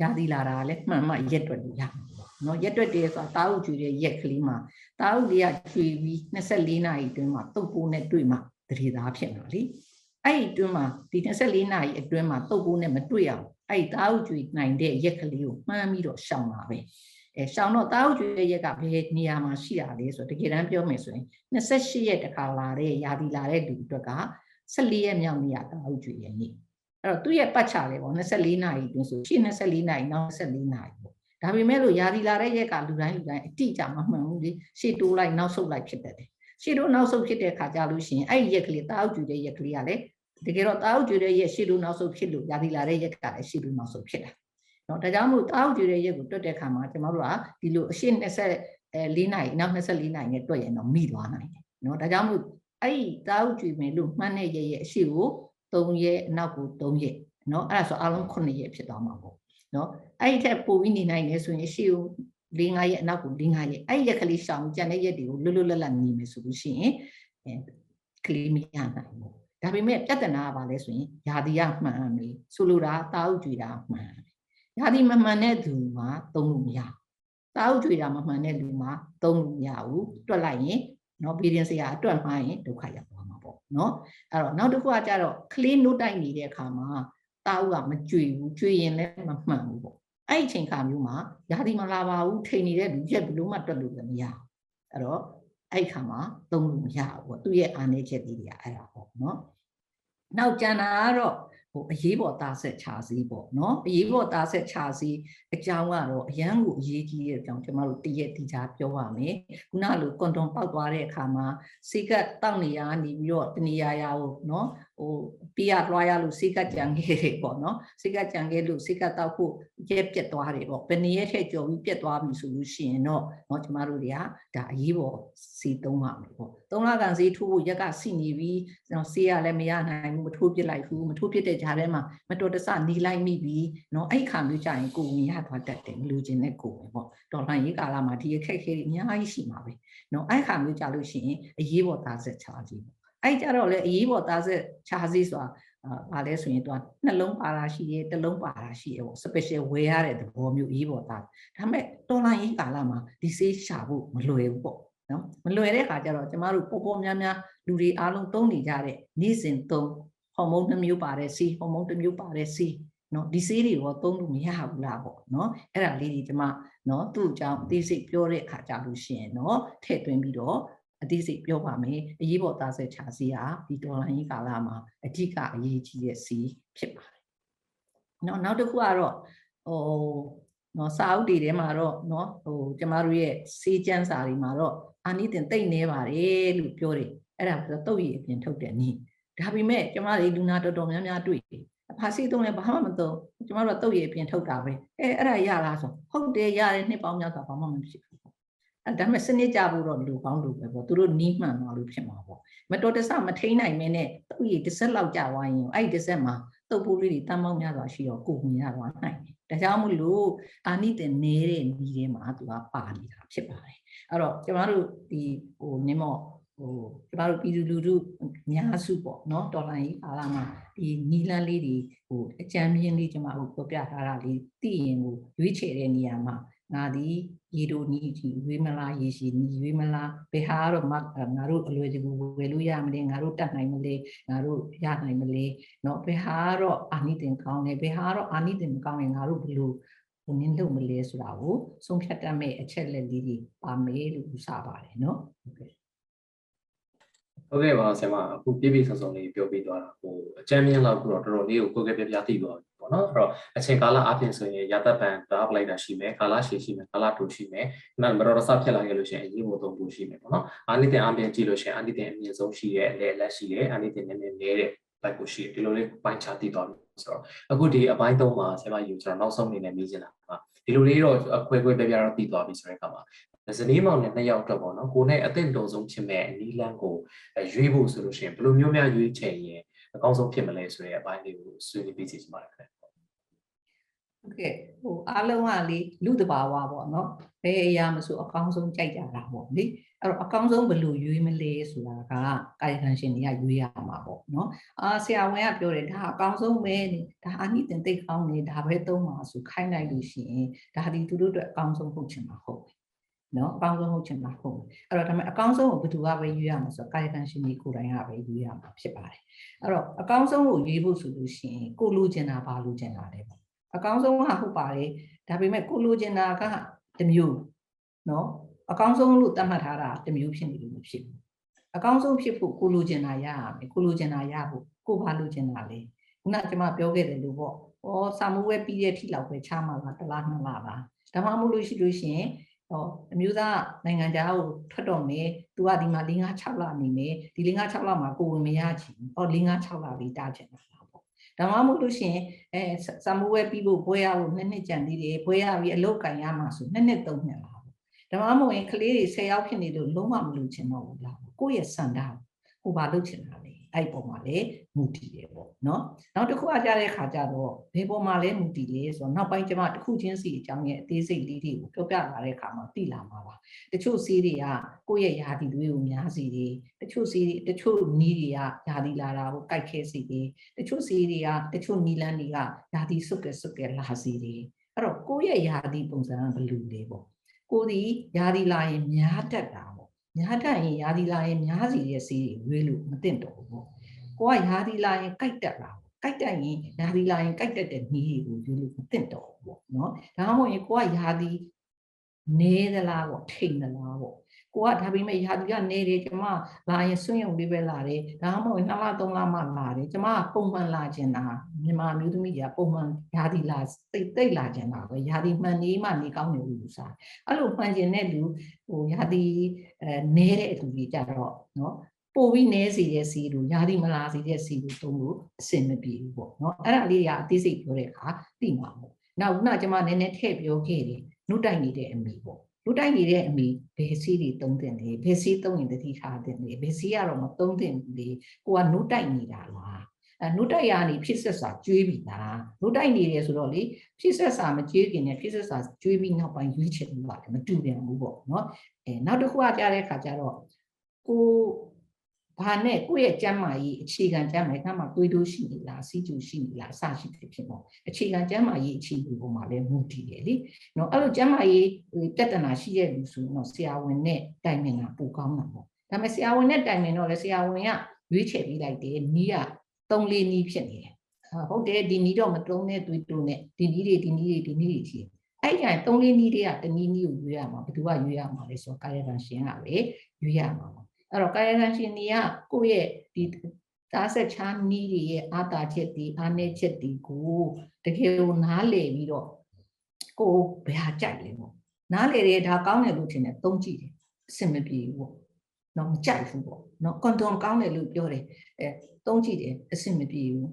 ရာသီလာတာလည်းမှန်မှရက်တွက်လို့ရမှာ နော်ရက်တွက်တည်းဆိုတာတာအုပ်ကျွေတဲ့ရက်ကလေးမှာတာအုပ်လေးကကျွေပြီး24နာရီအတွင်းမှာတုတ်ပိုးနဲ့တွေ့မှာတရေသားဖြစ်မှာလीအဲ့ဒီအတွင်းမှာဒီ24နာရီအတွင်းမှာတုတ်ပိုးနဲ့မတွေ့အောင်အဲ့ဒီတာအုပ်ကျွေနိုင်တဲ့ရက်ကလေးကိုမှန်းပြီးတော့ရှောင်တာပဲအဲရှောင်တော့တာအုပ်ကျွေရက်ကဘယ်နေရာမှာရှိရလဲဆိုတော့တကယ်တမ်းပြောမယ်ဆိုရင်28ရက်တခါလာတဲ့ရာသီလာတဲ့လူအတွက်က14ရက်မြောက်နေ့ကတာအုပ်ကျွေရနေ့အဲ့တော့သူ့ရဲ့ပတ်ချလဲပေါ့24နာရီအတွင်းဆိုရှင်း24နာရီနောက်24နာရီပေါ့ ဒါပေမဲ့လို့ယာဒီလာတဲ့ရက်ကလူတိုင်းလူတိုင်းအတိအကျမမှန်ဘူးလေရှေ့တိုးလိုက်နောက်ဆုတ်လိုက်ဖြစ်တတ်တယ်ရှေ့တို့နောက်ဆုံးဖြစ်တဲ့ခါကြလို့ရှိရင်အဲ့ဒီရက်ကလေးတာအုပ်ကျူတဲ့ရက်ကလေးကလည်းတကယ်တော့တာအုပ်ကျူတဲ့ရက်ရှေ့တို့နောက်ဆုံးဖြစ်လို့ရာသီလာတဲ့ရက်ကလည်းရှေ့တို့နောက်ဆုံးဖြစ်တာနော်ဒါကြောင့်မို့တာအုပ်ကျူတဲ့ရက်ကိုတွက်တဲ့ခါမှာကျမတို့ကဒီလိုအရှေ့24နိုင်နောက်24နိုင်နဲ့တွက်ရင်တော့မိသွားနိုင်တယ်နော်ဒါကြောင့်မို့အဲ့ဒီတာအုပ်ကျူမယ်လို့မှန်းတဲ့ရက်ရဲ့အရှေ့ကို3ရက်အနောက်ကို3ရက်နော်အဲ့ဒါဆိုအလုံး9ရက်ဖြစ်သွားမှာပေါ့ နော်အဲ့ဒီထက်ပိုပြီးနေနိုင်တယ်ဆိုရင်ရှေ့ကို၄၅ရက်အနောက်ကို၄၅ရက်အဲ့ဒီရက်ကလေးရှောင်ကြံတဲ့ရက်တွေကိုလွတ်လွတ်လပ်လပ်နေမယ်ဆိုလို့ရှိရင်အဲကလေးမရနိုင်ဘူးဒါပေမဲ့ပြဿနာကဘာလဲဆိုရင်ယာတိကမှန်မယ်ဆိုလိုတာတာအုပ်ကြွေတာမှန်တယ်ယာတိမမှန်တဲ့သူမှာသုံးလို့မရဘူးတာအုပ်ကြွေတာမမှန်တဲ့လူမှာသုံးလို့မရဘူးတွက်လိုက်ရင်နော်ဗီဒီယိုဆရာအတွက်မှားရင်ဒုက္ခရောက်သွားမှာပေါ့နော်အဲ့တော့နောက်တစ်ခုကကြတော့ကလေးနို့တိုက်နေတဲ့အခါမှာ တာအုပ်ကမကြွေဘူးကြွေရင်လည်းမမှန်ဘူးပေါ့အဲ့ဒီအချိန်ခါမျိုးမှာယာတိမလာပါဘူးထိန်နေတဲ့လူရက်ဘလို့မှတွက်လို့လည်းမရဘူးအဲ့တော့အဲ့ဒီခါမှာသုံးလို့မရဘူးပေါ့သူ့ရဲ့အာနေချက်လေးတွေကအဲ့ဒါပေါ့နော်နောက်ကျန်တာကတော့ဟိုအရေးပေါ်သားဆက်ခြာစည်းပေါ့နော်အရေးပေါ်သားဆက်ခြာစည်းအကြောင်းကတော့အရန်ကိုအရေးကြီးတဲ့အကြောင်းကျွန်တော်တို့တရက်ဒီချာပြောပါမယ်ခုနလိုကွန်ဒွန်ပေါက်သွားတဲ့အခါမှာစိတ်ကတောက်နေရနေပြီးတော့တနေရာရာကိုနော်ဟိုပြရလွှားရလို့စိတ်ကကြံခဲ့တယ်ပေါ့နော်စိတ်ကကြံခဲ့လို့စိတ်ကတောက်ဖို့ရက်ပြက်သွားတယ်ပေါ့ဘယ်နည်းထက်ကြော်ပြီးပြက်သွားပြီဆိုလို့ရှိရင်တော့နော်ကျမတို့တွေကဒါအရေးပေါ်စီသုံးပါမယ်ပေါ့သုံးလကန်စီထိုးဖို့ရက်ကစီနေပြီးနော်ဆေးရလည်းမရနိုင်ဘူးမထိုးပြစ်လိုက်ဘူးမထိုးပြစ်တဲ့ကြားထဲမှာမတော်တဆနီးလိုက်မိပြီနော်အဲ့ခါမျိုးကြရင်ကိုဝင်ရသွားတတ်တယ်မလူချင်းနဲ့ကိုပဲပေါ့တော်လှန်ရေးကာလမှာဒီအခက်အခဲတွေအများကြီးရှိမှာပဲနော်အဲ့ခါမျိုးကြလို့ရှိရင်အရေးပေါ်သားဆက်ချာကြီးပေါ့ အဲ့ကြတော့လေအရေးပေါ်သားဆက်ချာစီဆိုတာအာဘာလဲဆိုရင်သူကနှလုံးပါတာရှိရဲတစ်လုံးပါတာရှိရဲပေါ့ special ဝယ်ရတဲ့သဘောမျိုးအရေးပေါ်သားဒါပေမဲ့တော်လှန်ရေးကာလမှာဒီဆေးရှာဖို့မလွယ်ဘူးပေါ့နော်မလွယ်တဲ့ခါကျတော့ကျမတို့ပေါ်ပေါ်များများလူတွေအားလုံးသုံးနေကြတဲ့နေ့စဉ်သုံးဟော်မုန်းတစ်မျိုးပါတဲ့စီဟော်မုန်းတစ်မျိုးပါတဲ့စီနော်ဒီဆေးတွေရောသုံးလို့မရဘူးလားပေါ့နော်အဲ့ဒါလေးတွေကျမနော်သူ့အကြောင်းအသေးစိတ်ပြောတဲ့အခါကြလို့ရှိရင်နော်ထည့်သွင်းပြီးတော့ အသေးစိတ်ပြောပါမယ်အရေးပေါ်သားဆက်ချာစီဟာဒီဒေါ်လာကြီးကာလမှာအဓိကအရေးကြီးတဲ့စီဖြစ်ပါတယ်နော်နောက်တစ်ခုကတော့ဟိုနော်စာအုပ်တွေထဲမှာတော့နော်ဟိုကျမတို့ရဲ့စေးကျန်းစာတွေမှာတော့အာနိသင်တိတ်နေပါတယ်လို့ပြောတယ်အဲ့ဒါဆိုတော့တုတ်ရည်အပြင်ထုတ်တယ်နည်းဒါပေမဲ့ကျမတို့လူနာတော်တော်များများတွေ့တယ်အဖာစီသုံးလည်းဘာမှမသုံးကျမတို့ကတုတ်ရည်အပြင်ထုတ်တာပဲအဲအဲ့ဒါရလားဆိုဟုတ်တယ်ရတယ်နှစ်ပေါင်းများစွာဘာမှမဖြစ်ဘူးအဲ ဒါပေမဲ့စနစ်ကြဖို့တော့လူကောင်းလူပဲပေါ့သူတို့နီးမှန်သွားလို့ဖြစ်မှာပေါ့မတော်တဆမထိန်နိုင်မင်းနဲ့တုတ်ရည်တစ်ဆက်လောက်ကြာသွားရင်အဲ့ဒီတစ်ဆက်မှာတုတ်ပိုးလေးတွေတမ်းပေါင်းများစွာရှိတော့ကိုဝင်ရသွားနိုင်တယ်ဒါကြောင့်မို့လို့အာနိသင်နေတဲ့နီးထဲမှာသူကပါနေတာဖြစ်ပါတယ်အဲ့တော့ကျမတို့ဒီဟိုနင်းမော့ဟိုကျမတို့ပြည်သူလူထုအများစုပေါ့နော်ဒေါ်လာကြီးပါလာမှာဒီနီလန်းလေးတွေဟိုအကြံမြင့်လေးကျမတို့ပြောပြထားတာလေးသိရင်ကိုရွေးချယ်တဲ့နေရာမှာ ငါဒီရေတိုနီးဒီရွေးမလားရေရှိနီးရွေးမလားဘယ်ဟာတော့ငါတို့အလွယ်တကူဝယ်လို့ရမလဲငါတို့တတ်နိုင်မလဲငါတို့ရနိုင်မလဲเนาะဘယ်ဟာတော့အာနိသင်ကောင်းတယ်ဘယ်ဟာတော့အာနိသင်မကောင်းရင်ငါတို့ဘယ်လိုဘယ်နည်းလုပ်မလဲဆိုတာကိုဆုံးဖြတ်တတ်မဲ့အချက်လက်လေးတွေပါမယ်လို့ယူဆပါတယ်เนาะဟုတ်ကဲ့ ဟုတ်ကဲ့ပါဆရာမအခုပြည့်ပြည့်စုံစုံလေးပြောပြသွားတာဟိုအချမ်းမြင့်လောက်တော့တော်တော်လေးကိုကိုယ်ကပြပြသိသွားပြီပေါ့နော်အဲ့တော့အချိန်ကာလအပြင်ဆိုရင်ရသက်ပံတာပလိုက်တာရှိမယ်ကာလရှည်ရှိမယ်ကာလတိုရှိမယ်နောက်မတော်တဆဖြစ်လာခဲ့လို့ရှိရင်အရေးပေါ်သုံးဖို့ရှိမယ်ပေါ့နော်အာနိသင်အပြင်ကြည့်လို့ရှိရင်အာနိသင်အမြင့်ဆုံးရှိရဲ့အလဲအလက်ရှိရဲ့အာနိသင်နည်းနည်းနေတဲ့ဘက်ကိုရှိတယ်ဒီလိုလေးပိုင်းခြားသိသွားပြီဆိုတော့အခုဒီအပိုင်းသုံးမှာဆရာမယူကျွန်တော်နောက်ဆုံးအနေနဲ့မေးချင်တာပါဒီလိုလေးတော့အခွဲခွဲပြပြတော့သိသွားပြီဆိုတဲ့အခါမှာ ဇနီးမောင်နဲ့နှစ်ယောက်အတွက်ပေါ့နော်ကိုယ်နဲ့အသင့်တော်ဆုံးဖြစ်မဲ့အနီးလန်းကိုရွေးဖို့ဆိုလို့ရှိရင်ဘယ်လိုမျိုးများရွေးချယ်ရင်အကောင်းဆုံးဖြစ်မလဲဆိုတဲ့အပိုင်းလေးကိုဆွေးနွေးပြီးစီချင်ပါတယ်ခင်ဗျဟုတ်ကဲ့ဟိုအားလုံးကလေလူတဘာဝပေါ့နော်ဘယ်အရာမဆိုအကောင်းဆုံးကြိုက်ကြတာပေါ့လေအဲ့တော့အကောင်းဆုံးဘယ်လိုရွေးမလဲဆိုတာကကာယကံရှင်တွေကရွေးရမှာပေါ့နော်အာဆရာဝန်ကပြောတယ်ဒါအကောင်းဆုံးပဲဒါအနိသင်သိတ်ကောင်းနေဒါပဲသုံးပါဆိုခိုင်းလိုက်လို့ရှိရင်ဒါဒီသူတို့အတွက်အကောင်းဆုံးဟုတ်ချင်မှာဟုတ်တယ် နော်အကောင်းဆုံးဟုတ်ချင်မှာဟုတ်တယ်အဲ့တော့ဒါပေမဲ့အကောင်းဆုံးကိုဘယ်သူကပဲရွေးရမှာဆိုတော့ကာယကံရှင်တွေကိုယ်တိုင်ကပဲရွေးရမှာဖြစ်ပါတယ်အဲ့တော့အကောင်းဆုံးကိုရွေးဖို့ဆိုလို့ရှိရင်ကိုလိုချင်တာဘာလိုချင်တာလဲပေါ့အကောင်းဆုံးကဟုတ်ပါတယ်ဒါပေမဲ့ကိုလိုချင်တာကတစ်မျိုးနော်အကောင်းဆုံးလို့သတ်မှတ်ထားတာတစ်မျိုးဖြစ်နေလို့မဖြစ်ဘူးအကောင်းဆုံးဖြစ်ဖို့ကိုလိုချင်တာရရမယ်ကိုလိုချင်တာရဖို့ကိုဘာလိုချင်တာလဲခုနကကျွန်မပြောခဲ့တယ်လို့ပေါ့ဩစာမိုးဝဲပြီးတဲ့အထိလောက်ပဲချမှာလားတစ်လားနှစ်လားလားဒါမှမဟုတ်လို့ရှိလို့ရှိရင် ဟောအမျိုးသားနိုင်ငံသားကိုထွက်တော့မယ်သူကဒီမှာ၄၅6လနေမယ်ဒီ၄၅6လမှာကိုဝင်မရချင်ဟော၄၅6လလေးတားချင်တာလားပေါ့ဒါမှမဟုတ်လို့ရှိရင်အဲစာမဝဲပြီးဖို့ဘွဲရဖို့နှစ်နှစ်ကြံသေးတယ်ဘွဲရပြီးအလုပ်ကင်ရမှာဆိုနှစ်နှစ်သုံးနှစ်လားပေါ့ဒါမှမဟုတ်ရင်ကလေးတွေ10ယောက်ဖြစ်နေလို့လုံးဝမလို့ချင်တော့ဘူးလားကိုယ့်ရဲ့စံတာကိုဘာလုပ်ချင်တာလဲ အဲ့ပုံမှာလေမူတည်တယ်ပေါ့နော်နောက်တစ်ခုအကြတဲ့ခါကျတော့ဘယ်ပုံမှာလဲမူတည်လဲဆိုတော့နောက်ပိုင်းကျမတစ်ခုချင်းစီအကြောင်းရဲ့အသေးစိတ်လေးတွေကိုပြောပြလာတဲ့အခါမှာသိလာမှာပါတချို့စီးတွေကကိုယ့်ရဲ့ယာတီတွေကိုများစီတယ်တချို့စီးတွေတချို့နီးတွေကယာတီလာတာကိုကြိုက်ခဲစီတယ်တချို့စီးတွေကတချို့နီလန်းတွေကယာတီစုတ်ကဲစုတ်ကဲလာစီတယ်အဲ့တော့ကိုယ့်ရဲ့ယာတီပုံစံကဘယ်လိုလဲပေါ့ကိုယ်ဒီယာတီလာရင်များတတ်တာပေါ့ များတတ်ရင်ယာတီလာရင်များစီတဲ့စီးတွေရွေးလို့မသင့်တော့ဘူးပေါ့ကိုကယာဒီလာရင်ကြိုက်တက်လာကြိုက်တက်ရင်ယာဒီလာရင်ကြိုက်တက်တဲ့နီးတွေကိုယူလို့မသိတော့ဘူးပေါ့နော်ဒါမှမဟုတ်ရင်ကိုကယာဒီနေသလားပေါ့ထိန်သလားပေါ့ ကိုကဒါပေမဲ့ယာဒီကနေတယ်ကျမလာရင်စွန့်ရုံလေးပဲလာတယ်ဒါမှမဟုတ်နှစ်လသုံးလမှလာတယ်ကျမကပုံမှန်လာခြင်းတာမြန်မာမျိုးသမီးကြီးကပုံမှန်ယာဒီလာတိတ်တိတ်လာခြင်းတာပဲယာဒီမှန်နေမှနေကောင်းတယ်လို့ယူဆအဲ့လိုမှန်ခြင်းတဲ့လူဟိုယာဒီအဲနေတဲ့လူကြီးကြတော့နော်ပို့ပြီးနဲစီတဲ့စီတို့ယာဒီမလာစီတဲ့စီတို့တုံးလို့အဆင်မပြေဘူးပေါ့နော်အဲ့ဒါလေးကအသေးစိတ်ပြောတဲ့အခါသိမှာပေါ့နောက်ခုနကကျွန်မနည်းနည်းထည့်ပြောခဲ့တယ်နှုတ်တိုက်နေတဲ့အမိပေါ့ နှုတ်တိုက်နေတဲ့အမိဘယ်စီတွေတုံးတင်လဲဘယ်စီတုံးရင်တတိထားတင်လဲဘယ်စီကတော့မတုံးတင်ဘူးလေကိုကနှုတ်တိုက်နေတာလားအဲနှုတ်တိုက်ရနေဖြစ်ဆက်စာကျွေးပြီလားနှုတ်တိုက်နေတယ်ဆိုတော့လေဖြစ်ဆက်စာမကျွေးခင်နဲ့ဖြစ်ဆက်စာကျွေးပြီးနောက်ပိုင်းရွေးချယ်လို့ပါတယ်မတူပြန်ဘူးပေါ့နော်အဲနောက်တစ်ခုကကြားတဲ့အခါကျတော့ကို ဘာနဲ့ကိုယ့်ရဲ့ကျမ်းမာရေးအခြေခံကျမ်းမာရေးကမှတွေးတိုးရှိနေလားစီးကျူရှိနေလားအစရှိတယ်ဖြစ်ပေါ့အခြေခံကျမ်းမာရေးအခြေအနေပေါ်မှာလည်းမူတည်တယ်လေနော်အဲ့လိုကျမ်းမာရေးပြဿနာရှိတဲ့လူဆိုတော့ဆရာဝန်နဲ့တိုင်ပင်တာပိုကောင်းတာပေါ့ဒါပေမဲ့ဆရာဝန်နဲ့တိုင်ပင်တော့လေဆရာဝန်ကရွေးချယ်ပေးလိုက်တယ်နီးက၃လေးနီးဖြစ်နေတယ်ဟုတ်တယ်ဒီနီးတော့မတုံးနဲ့တွေးတိုးနဲ့ဒီနီးတွေဒီနီးတွေဒီနီးတွေရှိအဲ့ကြရင်၃လေးနီးတွေကတနီးနီးကိုရွေးရမှာဘယ်သူကရွေးရမှာလဲဆိုတော့ကာယကံရှင်ကပဲရွေးရမှာပေါ့ အဲ့တော့ကာယကံရှင်တွေကကိုယ့်ရဲ့ဒီသားဆက်ချားနီးတွေရဲ့အာတာချက်တွေအာနေချက်တွေကိုတကယ်ကိုနားလည်ပြီးတော့ကိုယ်ဘယ်ဟာကြိုက်လဲပေါ့နားလည်တယ်ဒါကောင်းတယ်လို့ထင်တယ်သုံးကြည့်တယ်အဆင်မပြေဘူးပေါ့နော်မကြိုက်ဘူးပေါ့နော်ကွန်ဒွန်ကောင်းတယ်လို့ပြောတယ်အဲသုံးကြည့်တယ်အဆင်မပြေဘူး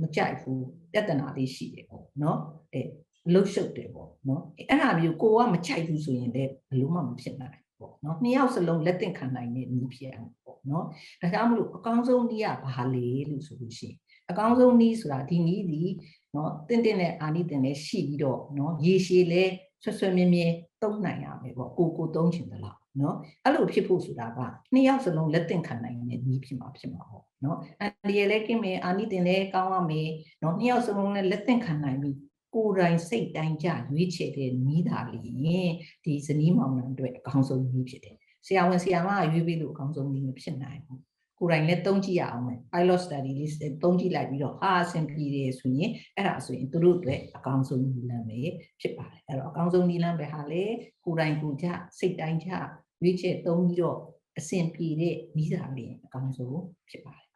မကြိုက်ဘူးပြဿနာလေးရှိတယ်ပေါ့နော်အဲလှုပ်ရှုပ်တယ်ပေါ့နော်အဲ့ဒါမျိုးကိုကမကြိုက်ဘူးဆိုရင်လည်းဘယ်လို့မှမဖြစ်နိုင် ပေါ့နော်နှစ်ယောက်စလုံးလက်သင့်ခံနိုင်တဲ့နည်းဖြစ်အောင်ပေါ့နော်ဒါကြောင့်မလို့အကောင်းဆုံးနည်းကဘာလဲလို့ဆိုလို့ရှိရင်အကောင်းဆုံးနည်းဆိုတာဒီနည်းဒီနော်တင့်တင့်နဲ့အာနိတင်နဲ့ရှိပြီးတော့နော်ရေရှည်လဲဆွဆွမြဲမြဲသုံးနိုင်ရမယ်ပေါ့ကိုကိုသုံးချင်တယ်လားနော်အဲ့လိုဖြစ်ဖို့ဆိုတာကနှစ်ယောက်စလုံးလက်သင့်ခံနိုင်တဲ့နည်းဖြစ်မှာဖြစ်မှာပေါ့နော်အန်ဒီရလဲကင်းမယ်အာနိတင်လဲကောင်းရမယ်နော်နှစ်ယောက်စလုံးလည်းလက်သင့်ခံနိုင်ပြီး ကိုယ်တိုင်စိတ်တိုင်းကြရွေးချယ်တဲ့နီးတာလေဒီဇနီးမောင်နှံအတွက်အကောင်းဆုံးနီးဖြစ်တယ်ဆရာဝန်ဆရာမကရွေးပြီးလို့အကောင်းဆုံးနီးမဖြစ်နိုင်ဘူးကိုယ်တိုင်လည်းသုံးကြည့်ရအောင်မယ် pilot study လေးသုံးကြည့်လိုက်ပြီးတော့ဟာအဆင်ပြေတယ်ဆိုရင်အဲ့ဒါဆိုရင်သူတို့အတွက်အကောင်းဆုံးနီးလမ်းပဲဖြစ်ပါတယ်အဲ့တော့အကောင်းဆုံးနီးလမ်းပဲဟာလေကိုယ်တိုင်ကိုကြစိတ်တိုင်းကြရွေးချယ်သုံးပြီးတော့အဆင်ပြေတဲ့နီးတာလေးအကောင်းဆုံးဖြစ်ပါတယ်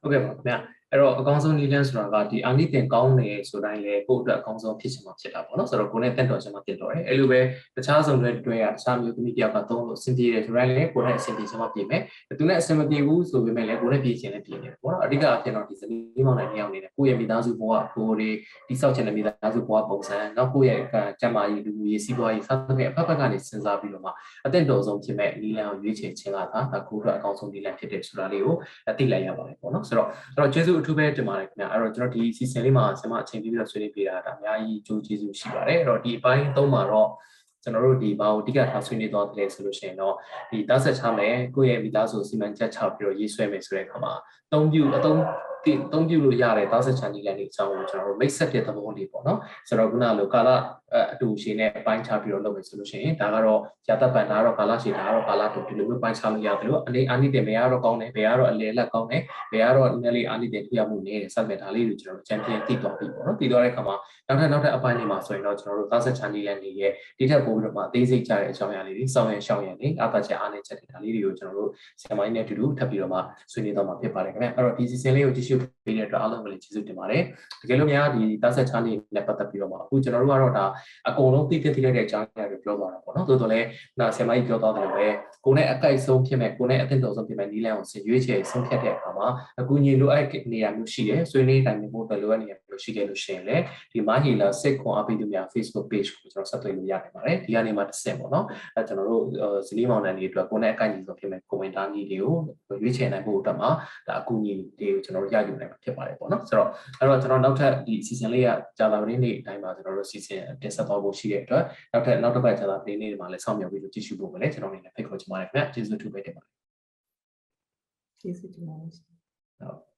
ဟုတ်ကဲ့ပါခင်ဗျ အဲ့တော့အကောင်းဆုံးနည်းလမ်းဆိုတာကဒီအာနိသင်ကောင်းတယ်ဆိုတိုင်းလေကိုယ့်အတွက်အကောင်းဆုံးဖြစ်ချင်မှဖြစ်တာပေါ့နော်ဆိုတော့ကိုယ်နဲ့တက်တော်ချင်မှဖြစ်တော့တယ်အဲ့လိုပဲတခြားဆုံးတွေတွဲရတခြားမျိုးသမီးတယောက်ကသုံးလို့အဆင်ပြေတယ်ဆိုတိုင်းလေကိုယ်နဲ့အဆင်ပြေချင်မှပြင်မယ်သူနဲ့အဆင်မပြေဘူးဆိုပေမဲ့လည်းကိုယ်နဲ့ပြေချင်လည်းပြင်တယ်ပေါ့နော်အဓိကအဖြစ်တော့ဒီဇနီးမောင်နှံနှစ်ယောက်နေတယ်ကိုယ့်ရဲ့မိသားစုဘဝကိုယ်တွေဒီဆောက်ချင်တဲ့မိသားစုဘဝပုံစံနောက်ကိုယ့်ရဲ့ကျန်းမာရေးလူမှုရေးစီးပွားရေးစသဖြင့်အဖက်ဖက်ကနေစဉ်းစားပြီးတော့မှအသင့်တော်ဆုံးဖြစ်မဲ့နည်းလမ်းကိုရွေးချယ်ခြင်းကသာဒါကိုယ့်အတွက်အကောင်းဆုံးနည်းလမ်းဖြစ်တယ်ဆိုတာလေးကိုသိလိုက်ရပါတယ်ပေါ့နော်ဆိုတော့အဲ့တော့ကျေးဇူးအထူးပဲတင်ပါတယ်ခင်ဗျာအဲ့တော့ကျွန်တော်ဒီ season လေးမှာဆင်မအချိန်ပြပြီးတော့ဆွေးနွေးပေးတာဒါအများကြီးကြိုးကျေးဇူးရှိပါတယ်အဲ့တော့ဒီအပိုင်းသုံးမှာတော့ကျွန်တော်တို့ဒီဘာကိုအဓိကထားဆွေးနွေးသွားတယ်ဆိုလို့ရှိရင်တော့ဒီတားဆက်ချမယ်ကိုယ့်ရဲ့မိသားစုစီမံချက်ချပြီးတော့ရေးဆွဲမယ်ဆိုတဲ့အခါမှာအသုံးပြုအသုံး အသုံးပြုလို့ရတဲ့တားဆက်ချနီလန်တွေအကြောင်းကိုကျွန်တော်တို့မိတ်ဆက်တဲ့သဘောလေးပေါ့နော်ဆိုတော့ခုနလိုကာလအတူရှင်နဲ့ပိုင်းခြားပြီးတော့လုပ်မယ်ဆိုလို့ရှိရင်ဒါကတော့ရာတပ်ပန်ဒါကတော့ကာလရှင်ဒါကတော့ကာလတူဒီလိုမျိုးပိုင်းခြားလို့ရတယ်လို့အနေအာနိတင်ဘယ်ကတော့ကောင်းတယ်ဘယ်ကတော့အလေလက်ကောင်းတယ်ဘယ်ကတော့နည်းနည်းလေးအာနိတင်ပြမှုနေတယ်စသဖြင့်ဒါလေးတွေကျွန်တော်တို့ချန်ပီယံတည်သွားပြီပေါ့နော်တည်သွားတဲ့အခါမှာနောက်ထပ်နောက်ထပ်အပိုင်းတွေမှာဆိုရင်တော့ကျွန်တော်တို့သားဆက်ချန်နီလန်တွေရဲ့ဒီထက်ပိုပြီးတော့မှအသေးစိတ်ကြတဲ့အကြောင်းအရာလေးတွေစောင့်ရရှောင်းရနေအပါချက်အားနေချက်တွေဒါလေးတွေကိုကျွန်တော်တို့ဆရာမကြီးနဲ့အတူတူထပ်ပြီးတော့မှဆွေးနွေးတော့မှာဖြစ်ပါတယ်ခင်ဗျအဲ့တော့ဒီ season လေးကိုကြည့်ရှုည့်ပေးတဲ့အတွက်အားလုံးကိုလည်းကျေးဇူးတင်ပါတယ်တကယ်လို့များဒီတာဆက်ချားလေးနဲ့ပတ်သက်ပြီးတော့မှအခုကျွန်တော်တို့ကတော့ဒါအကုန်လုံးသိသိသိတဲ့အကြောင်းအရာတွေပြောသွားတာပေါ့နော်သို့တော်လည်းဒါဆယ်မကြီးပြောသွားတယ်ပဲကိုယ်နဲ့အကိုက်ဆုံးဖြစ်မဲ့ကိုယ်နဲ့အသင့်တော်ဆုံးဖြစ်မဲ့နီးလန်းကိုဆင်ရွေးချယ်ဆုံးဖြတ်တဲ့အခါမှာအကူအညီလိုအပ်နေရာမျိုးရှိတယ်ဆွေးနွေးတိုင်းမျိုးပဲလိုအပ်နေရာမျိုးရှိခဲ့လို့ရှိရင်လည်းဒီမာဟီလာစိတ်ခွန်အားပေးသူများ Facebook page ကိုကျွန်တော်ဆက်သွယ်လို့ရနိုင်ပါတယ်ဒီကနေမှတစ်ဆင့်ပေါ့နော်အဲကျွန်တော်တို့ဇလီမောင်နန်တွေအတွက်ကိုယ်နဲ့အကိုက်ညီဆုံးဖြစ်မဲ့ commenter နည်းတွေကိုရွေးချယ်နိုင်ဖို့အတွက်မှာဒါအကူအညီတွေကိုကျွန်တော်တို့ရယူနိုင်မှာဖြစ်ပါတယ်ပေါ့နော်ဆိုတော့အဲ့တော့ကျွန်တော်နောက်ထပ်ဒီ season လေးကကြာလာနေ့နေ့အတိုင်းမှာကျွန်တော်တို့ season တင်ဆက်သွားဖို့ရှိတဲ့အတွက်နောက်ထပ်နောက်တစ်ပတ်ကြာလာနေ့နေ့မှာလည်းစောင့်မျှော်ပြီးလို့ကြည့်ရှုဖို့ပဲလေကျွန်တော်အနေနဲ့ဖိတ်ခေါ်ချင်ပါတယ်ခင်ဗျကျေးဇူးတူပဲတင်ပါတယ်ကျေးဇူးတင်ပါတယ်ဟုတ်